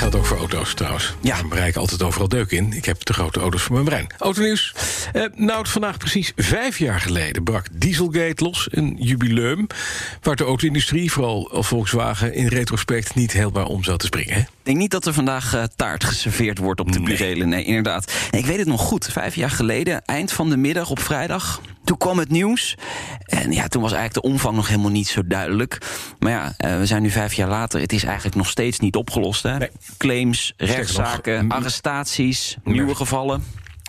Geldt ook voor auto's trouwens. Ja. Daar bereik ik altijd overal deuk in. Ik heb de grote auto's voor mijn brein. Autonieuws. Eh, nou, vandaag precies vijf jaar geleden brak Dieselgate los. Een jubileum waar de auto-industrie, vooral Volkswagen... in retrospect niet helemaal om zou te springen. Hè? Ik denk niet dat er vandaag uh, taart geserveerd wordt op de burelen. Nee, inderdaad. Ik weet het nog goed. Vijf jaar geleden, eind van de middag op vrijdag... Toen kwam het nieuws. En ja, toen was eigenlijk de omvang nog helemaal niet zo duidelijk. Maar ja, uh, we zijn nu vijf jaar later. Het is eigenlijk nog steeds niet opgelost. Hè? Nee. Claims, rechtszaken, arrestaties, nieuwe gevallen.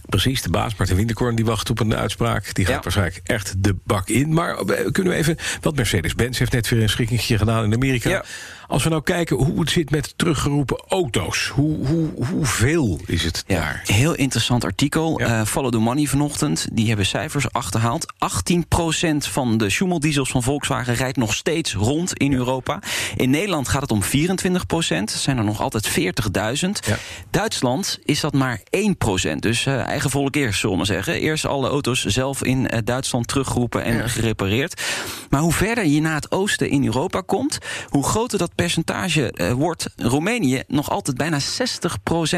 Precies, de baas Martin Winterkorn die wacht op een uitspraak. Die gaat ja. waarschijnlijk echt de bak in. Maar kunnen we even... Want Mercedes-Benz heeft net weer een schikkingje gedaan in Amerika. Ja. Als we nou kijken hoe het zit met teruggeroepen auto's. Hoe, hoe, hoeveel is het ja, daar? Heel interessant artikel. Ja. Uh, Follow the Money vanochtend. Die hebben cijfers achterhaald. 18% van de Schumel-diesels van Volkswagen rijdt nog steeds rond in ja. Europa. In Nederland gaat het om 24%. zijn er nog altijd 40.000. Duitsland is dat maar 1%. Dus uh, eigen volk eerst, zullen we zeggen. Eerst alle auto's zelf in uh, Duitsland teruggeroepen en gerepareerd. Maar hoe verder je naar het oosten in Europa komt... hoe groter dat percentage uh, wordt. Roemenië nog altijd bijna 60%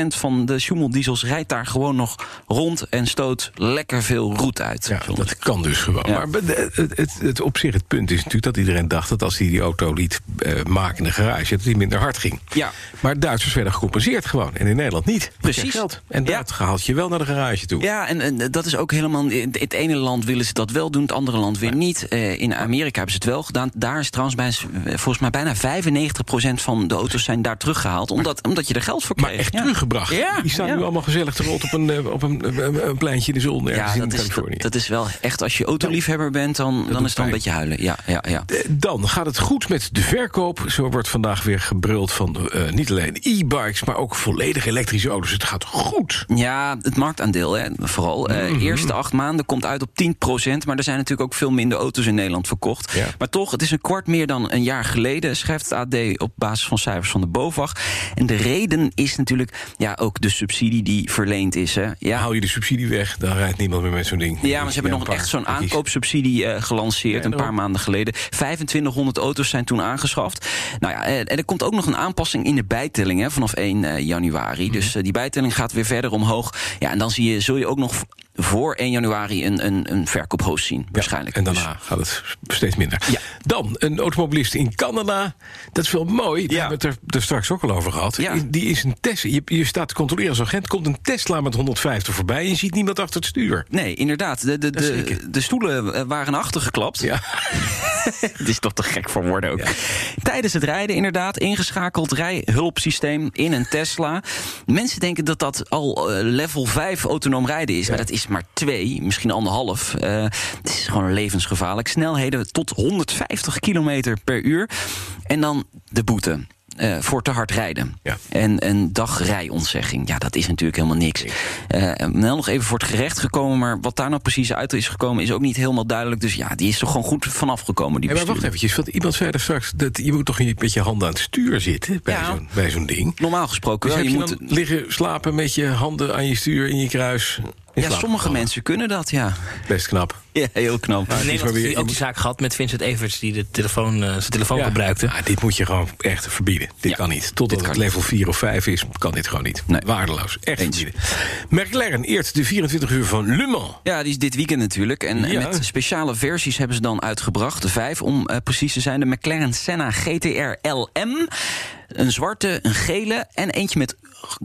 van de Schumel-diesels rijdt daar gewoon nog rond en stoot lekker veel roet uit. Ja, dat kan dus gewoon. Ja. Maar het, het, het, op zich het punt is natuurlijk dat iedereen dacht dat als hij die auto liet uh, maken in de garage, dat hij minder hard ging. Ja. Maar Duitsers werden gecompenseerd gewoon en in Nederland niet. Precies. Geld. En dat ja. haalt je wel naar de garage toe. Ja, en, en, dat is ook helemaal. In het ene land willen ze dat wel doen, het andere land weer niet. Uh, in Amerika hebben ze het wel gedaan. Daar is trouwens bij, volgens mij bijna 95 van de auto's zijn daar teruggehaald. Omdat, maar, omdat je er geld voor kreeg. Maar echt ja. teruggebracht. Ja, Die staan ja. nu allemaal gezellig te rot op een, op een, een, een pleintje in de zon. Ja, dat, is, dat, dat, is wel echt. Als je autoliefhebber bent, dan, dan is het wel een beetje huilen. Ja, ja, ja. Dan gaat het goed met de verkoop. Zo wordt vandaag weer gebruld van uh, niet alleen e-bikes, maar ook volledig elektrische auto's. Het gaat goed. Ja, het marktaandeel hè, vooral. Uh, mm -hmm. Eerste acht maanden komt uit op 10% Maar er zijn natuurlijk ook veel minder auto's in Nederland verkocht. Maar toch, het is een kwart meer dan een jaar geleden, schrijft het AD op basis van cijfers van de BOVAG. En de reden is natuurlijk ja, ook de subsidie die verleend is. Hè. Ja. Haal je de subsidie weg, dan rijdt niemand meer met zo'n ding. Ja, maar ze hebben nog echt zo'n aankoopsubsidie uh, gelanceerd... Ja, een paar maanden geleden. 2500 auto's zijn toen aangeschaft. Nou ja, en er komt ook nog een aanpassing in de bijtelling hè, vanaf 1 uh, januari. -hmm. Dus uh, die bijtelling gaat weer verder omhoog. Ja, en dan zie je, zul je ook nog voor 1 januari een, een, een verkoophoos zien, waarschijnlijk. Ja, en daarna dus. gaat het steeds minder. Ja. Dan, een automobilist in Canada. Dat is wel mooi, daar ja. hebben we het er, er, straks ook al over gehad. Die is een Tesla. Je, je staat te controleren als agent, komt een Tesla met 150 voorbij... en je ziet niemand achter het stuur. Nee, inderdaad. De, de, de, de stoelen waren achtergeklapt. Ja. Het is toch te gek voor woorden ook. Ja. Tijdens het rijden inderdaad, ingeschakeld rijhulpsysteem in een Tesla. Mensen denken dat dat al uh, level 5 autonoom rijden is, ja. maar dat is maar twee, misschien anderhalf. Uh, het is gewoon levensgevaarlijk. Snelheden tot 150 kilometer per uur. En dan de boete. Uh, voor te hard rijden. Ja. En een dagrijontzegging. Ja, dat is natuurlijk helemaal niks. Uh, Mel nog even voor het gerecht gekomen. Maar wat daar nou precies uit is gekomen, is ook niet helemaal duidelijk. Dus ja, die is toch gewoon goed vanaf gekomen. Die hey, maar wacht eventjes. Want iemand zei er straks dat je moet toch niet met je handen aan het stuur zitten bij ja. zo'n bij zo'n ding. Normaal gesproken dus wel. Je, je moet liggen slapen met je handen aan je stuur in je kruis. Ja, sommige mensen kunnen dat, ja. Best knap. Ja, heel knap. Maar maar weer ook die zaak gehad met Vincent Everts... die de telefoon, uh, zijn telefoon ja. gebruikte. Ja, dit moet je gewoon echt verbieden. Dit ja. kan niet. Totdat het level 4 of 5 is, kan dit gewoon niet. Nee. Waardeloos. Echt Eens. verbieden. McLaren eert de 24 uur van Le Mans. Ja, die is dit weekend natuurlijk. En ja. met speciale versies hebben ze dan uitgebracht. De vijf, om uh, precies te zijn. De McLaren Senna GTR LM. Een zwarte, een gele en eentje met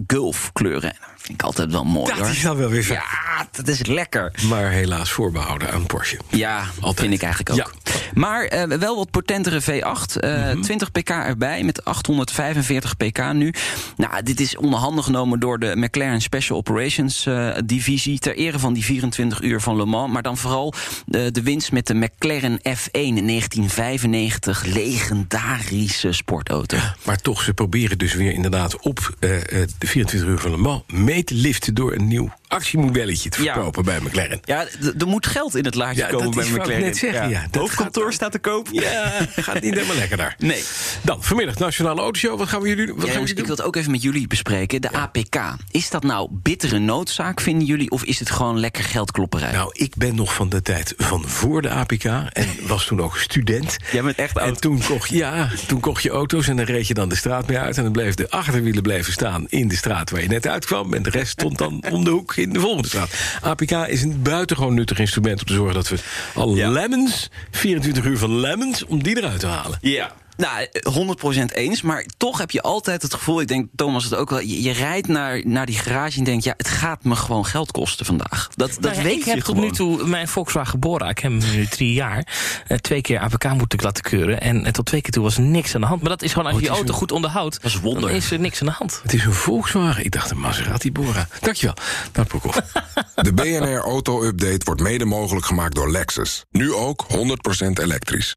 gulfkleuren. Vind ik altijd wel mooi. Dat hoor. is dan wel weer Ja, dat is lekker. Maar helaas voorbehouden aan Porsche. Ja, altijd. vind ik eigenlijk ook. Ja. Maar uh, wel wat potentere V8. Uh, mm -hmm. 20 pk erbij met 845 pk nu. Nou, dit is onderhanden genomen door de McLaren Special Operations uh, divisie. Ter ere van die 24 uur van Le Mans. Maar dan vooral de, de winst met de McLaren F1 in 1995. Legendarische sportauto. Ja, maar toch, ze proberen dus weer inderdaad op de 24 uur van Le Mans mee te liften door een nieuw actiemodelletje te Ja. verkopen bij McLaren. Ja, er moet geld in het laadje Ja, komen dat bij is wat ik McLaren. net zeggen, ja. Hoofdkantoor gaat- staat te koop. Ja, gaat niet helemaal lekker daar. Nee. Dan, vanmiddag Nationale Autoshow. Wat gaan we jullie wat gaan jongens, we ik wil doen? het ook even met jullie bespreken. De APK. Is dat nou bittere noodzaak, vinden jullie? Of is het gewoon lekker geldklopperij? Nou, ik ben nog van de tijd van voor de APK en was toen ook student. Jij bent echt En oud. toen kocht, ja, toen kocht je auto's en dan reed je dan de straat mee uit. En dan bleef de achterwielen bleven staan in de straat waar je net uitkwam. En de rest stond dan om de hoek in de volgende straat. APK is een buitengewoon nuttig instrument om te zorgen dat we alle Ja. lemons, 24 uur van lemons, om die eruit te halen. Ja. Nou, 100% eens. Maar toch heb je altijd het gevoel, ik denk Thomas het ook wel. Je, je rijdt naar, naar die garage en denkt, ja, het gaat me gewoon geld kosten vandaag. Dat, dat Nou weet ik je heb tot nu toe mijn Volkswagen Bora, ik heb hem nu drie jaar, eh, twee keer APK moeten laten keuren. En, en tot twee keer toe was er niks aan de hand. Maar dat is gewoon als Oh, je je auto een- goed onderhoudt, Dat is een wonder. dan is er niks aan de hand. Het is een Volkswagen. Ik dacht een Maserati Bora. Dankjewel. Nou, Broekhoff. De BNR Auto Update wordt mede mogelijk gemaakt door Lexus. Nu ook 100% elektrisch.